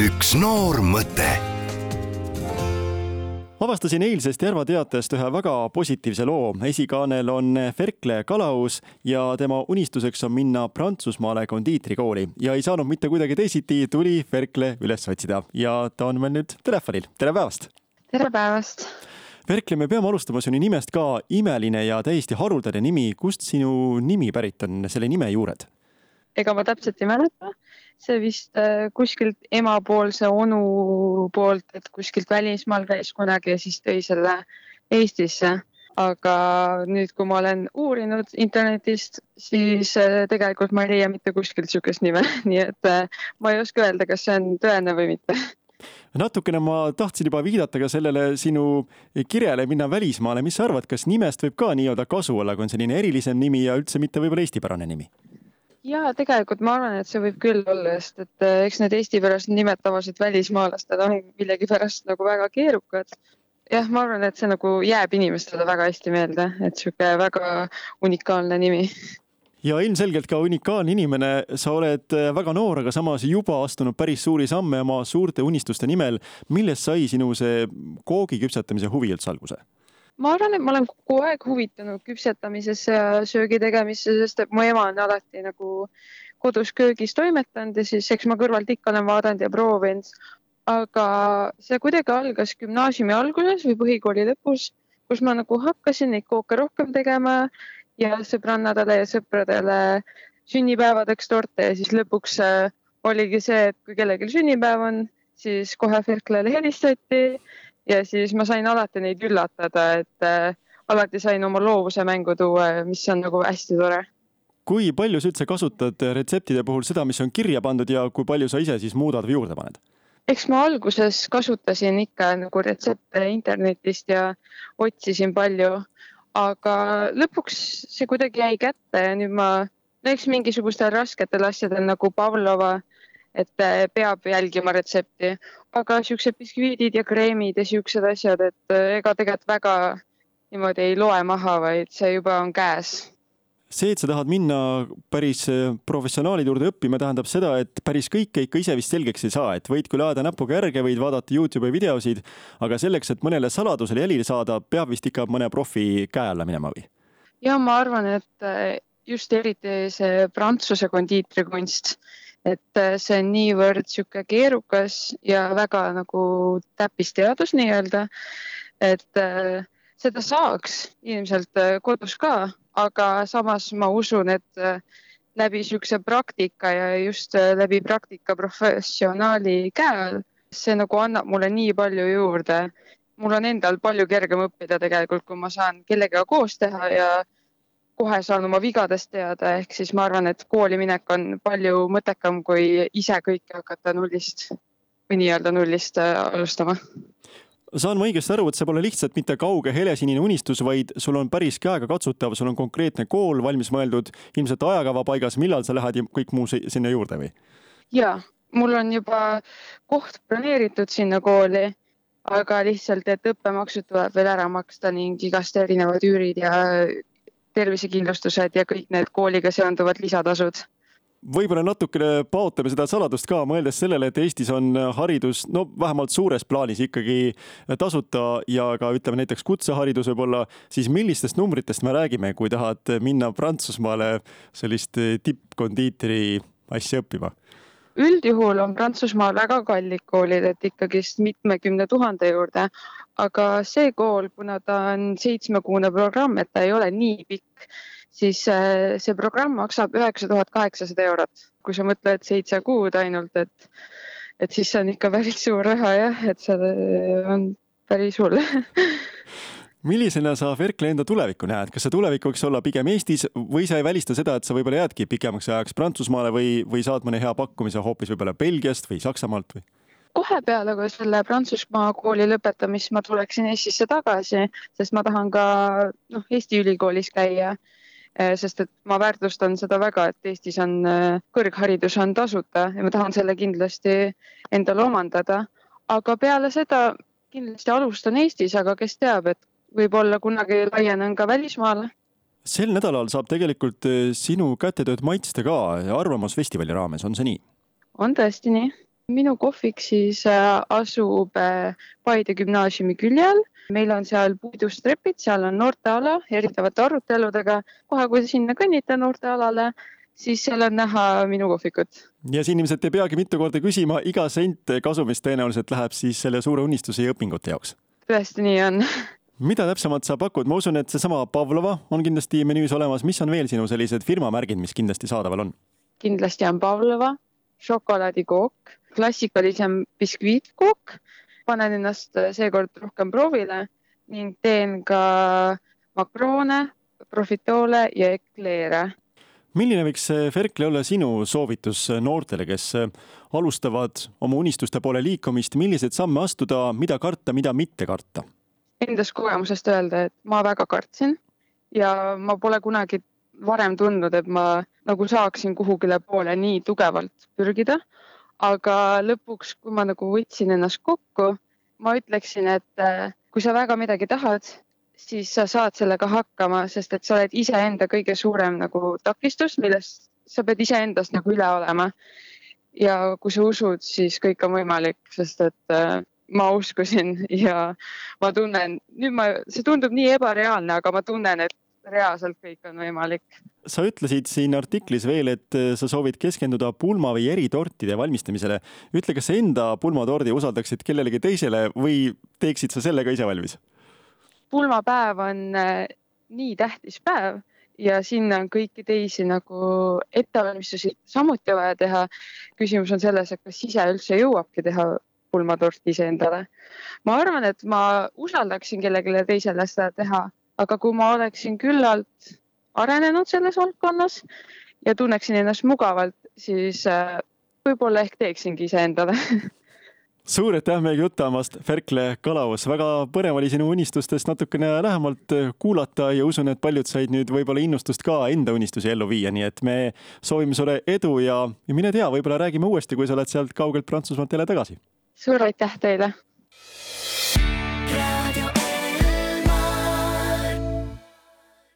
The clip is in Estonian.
üks noor mõte avastasin eilsest Järva teatest ühe väga positiivse loo. esikaanel on Ferkle Kalaus ja tema unistuseks on minna Prantsusmaale kondiitrikooli ja ei saanud mitte kuidagi teisiti, tuli Ferkle üles otsida ja ta on meil nüüd telefonil. tere päevast! tere päevast! Ferkle, me peame alustama sinu nimest ka. imeline ja täiesti haruldane nimi. kust sinu nimi pärit on, selle nime juured? Ega ma täpselt ei mäleta see vist äh, kuskilt emapoolse onu poolt, et kuskilt välismaal käis kunagi ja siis tõi selle Eestisse. aga nüüd, kui ma olen uurinud internetist, siis äh, tegelikult ma ei leia mitte kuskilt niisugust nime, nii et äh, ma ei oska öelda, kas see on tõene või mitte natukene ma tahtsin juba viidata ka sellele sinu kirjale minna välismaale, mis sa arvad, kas nimest võib ka nii-öelda kasu olla, kui on selline erilisem nimi ja üldse mitte võib-olla eestipärane nimi? Ja tegelikult ma arvan, et see võib küll olla, sest et äh, eks need Eesti-pärased nimed tavaliselt välismaalastel on millegipärast nagu väga keerukad. jah, ma arvan, et see nagu jääb inimestele väga hästi meelde, et sihuke väga unikaalne nimi ja ilmselgelt ka unikaalne inimene, sa oled äh, väga noor, aga samas juba astunud päris suuri samme oma suurte unistuste nimel. millest sai sinu see koogi küpsetamise huvi üldse alguse? Ma arvan, et ma olen kogu aeg huvitanud küpsetamisesse ja söögi tegemisse, sest et mu ema on alati nagu kodus köögis toimetanud ja siis eks ma kõrvalt ikka olen vaadanud ja proovinud. aga see kuidagi algas gümnaasiumi alguses või põhikooli lõpus, kus ma nagu hakkasin neid kooke rohkem tegema ja sõbrannadele ja sõpradele sünnipäevadeks torte ja siis lõpuks äh, oligi see, et kui kellelgi sünnipäev on, siis kohe Ferklale helistati ja siis ma sain alati neid üllatada, et äh, alati sain oma loovuse mängu tuua, mis on nagu hästi tore. kui palju sa üldse kasutad retseptide puhul seda, mis on kirja pandud ja kui palju sa ise siis muudad või juurde paned? eks ma alguses kasutasin ikka nagu retsepte internetist ja otsisin palju, aga lõpuks see kuidagi jäi kätte ja nüüd ma, no eks mingisugustel rasketel asjadel nagu Pavlova et äh, peab jälgima retsepti, aga siuksed biskviidid ja kreemid ja siuksed asjad, et äh, ega tegelikult väga niimoodi ei loe maha, vaid see juba on käes see, et sa tahad minna päris äh, professionaalide juurde õppima, tähendab seda, et päris kõike ikka ise vist selgeks ei saa, et võid küll ajada näpuga järge, võid vaadata Youtube'i videosid, aga selleks, et mõnele saladusele jälile saada, peab vist ikka mõne profi käe alla minema või? ja ma arvan, et just eriti see Prantsuse kondiitrikunst et äh, see on niivõrd niisugune keerukas ja väga nagu täppisteadus nii-öelda, et äh, seda saaks ilmselt äh, kodus ka, aga samas ma usun, et läbi niisuguse praktika ja just läbi praktika professionaali käe all, see nagu annab mulle nii palju juurde. mul on endal palju kergem õppida tegelikult, kui ma saan kellegagi koos teha ja kohe saan oma vigadest teada, ehk siis ma arvan, et kooli minek on palju mõttekam, kui ise kõike hakata nullist või nii-öelda nullist äh, alustama saan ma õigesti aru, et see pole lihtsalt mitte kauge helesinine unistus, vaid sul on päris käegakatsutav, sul on konkreetne kool valmis mõeldud, ilmselt ajakava paigas, millal sa lähed ja kõik muu sinna juurde või? ja, mul on juba koht planeeritud sinna kooli, aga lihtsalt, et õppemaksud tuleb veel ära maksta ning igast erinevad üürid ja tervisekindlustused ja kõik need kooliga seonduvad lisatasud võib-olla natukene paotame seda saladust ka, mõeldes sellele, et Eestis on haridus, no vähemalt suures plaanis ikkagi tasuta ja ka ütleme näiteks kutseharidus võib-olla, siis millistest numbritest me räägime, kui tahad minna Prantsusmaale sellist tippkondiitri asja õppima? üldjuhul on Prantsusmaal väga kallid koolid, et ikkagist mitmekümne tuhande juurde, aga see kool, kuna ta on seitsmekuune programm, et ta ei ole nii pikk, siis äh, see programm maksab üheksa tuhat kaheksasada eurot. kui sa mõtled seitse kuud ainult, et, et siis see on ikka päris suur raha jah, et see on päris hull millisena sa Ferkle enda tulevikku näed, kas see tulevik võiks olla pigem Eestis või sa ei välista seda, et sa võib-olla jäädki pikemaks ajaks Prantsusmaale või, või saad mõne hea pakkumise hoopis võib-olla Belgiast või Saksamaalt või? Kohe peale ka selle Prantsusmaa kooli lõpetamist ma tuleksin Eestisse tagasi, sest ma tahan ka noh, Eesti ülikoolis käia. Eh, sest et ma väärtustan seda väga, et Eestis on eh, kõrgharidus on tasuta ja ma tahan selle kindlasti endale omandada. aga peale seda kindlasti alustan Eestis, aga kes teab, et võib-olla kunagi laienen ka välismaale. sel nädalal saab tegelikult eh, sinu kätetööd maitsta ka Arvamusfestivali raames, on see nii? on tõesti nii minu kohvik siis äh, asub äh, Paide gümnaasiumi külje all. meil on seal puidust trepid, seal on noorteala erinevate aruteludega. kohe, kui sinna kõnnita noortealale, siis seal on näha minu kohvikut. ja siin ilmselt ei peagi mitu korda küsima, iga sent kasumist tõenäoliselt läheb siis selle suure unistuse ja õpingute jaoks. tõesti nii on mida täpsemalt sa pakud, ma usun, et seesama Pavlova on kindlasti menüüs olemas, mis on veel sinu sellised firmamärgid, mis kindlasti saadaval on? kindlasti on Pavlova, šokolaadikook, klassikalisem biskviitkook. panen ennast seekord rohkem proovile ning teen ka makroone, profitoole ja ekleere milline võiks Ferkli olla sinu soovitus noortele, kes alustavad oma unistuste poole liikumist, milliseid samme astuda, mida karta, mida mitte karta? Endast kogemusest öelda, et ma väga kartsin ja ma pole kunagi varem tundnud, et ma nagu saaksin kuhugile poole nii tugevalt pürgida. aga lõpuks, kui ma nagu võtsin ennast kokku, ma ütleksin, et äh, kui sa väga midagi tahad, siis sa saad sellega hakkama, sest et sa oled iseenda kõige suurem nagu takistus, millest sa pead iseendast nagu üle olema. ja kui sa usud, siis kõik on võimalik, sest et äh, ma uskusin ja ma tunnen, nüüd ma, see tundub nii ebareaalne, aga ma tunnen, et reaalselt kõik on võimalik. sa ütlesid siin artiklis veel, et äh, sa soovid keskenduda pulma või eritortide valmistamisele. ütle, kas sa enda pulmatordi usaldaksid kellelegi teisele või teeksid sa selle ka ise valmis? pulmapäev on äh, nii tähtis päev ja sinna on kõiki teisi nagu ettevalmistusi samuti vaja teha. küsimus on selles, et kas ise üldse jõuabki teha pulmatorti iseendale. ma arvan, et ma usaldaksin kellelegi teisele seda teha aga kui ma oleksin küllalt arenenud selles valdkonnas ja tunneksin ennast mugavalt, siis äh, võib-olla ehk teeksingi iseendale. Suur aitäh meiega jutu andmast, Ferkle Kalaus, väga põnev oli sinu unistustest natukene lähemalt kuulata ja usun, et paljud said nüüd võib-olla innustust ka enda unistusi ellu viia, nii et me soovime sulle edu ja, ja mine tea, võib-olla räägime uuesti, kui sa oled sealt kaugelt Prantsusmaalt jälle tagasi. suur aitäh teile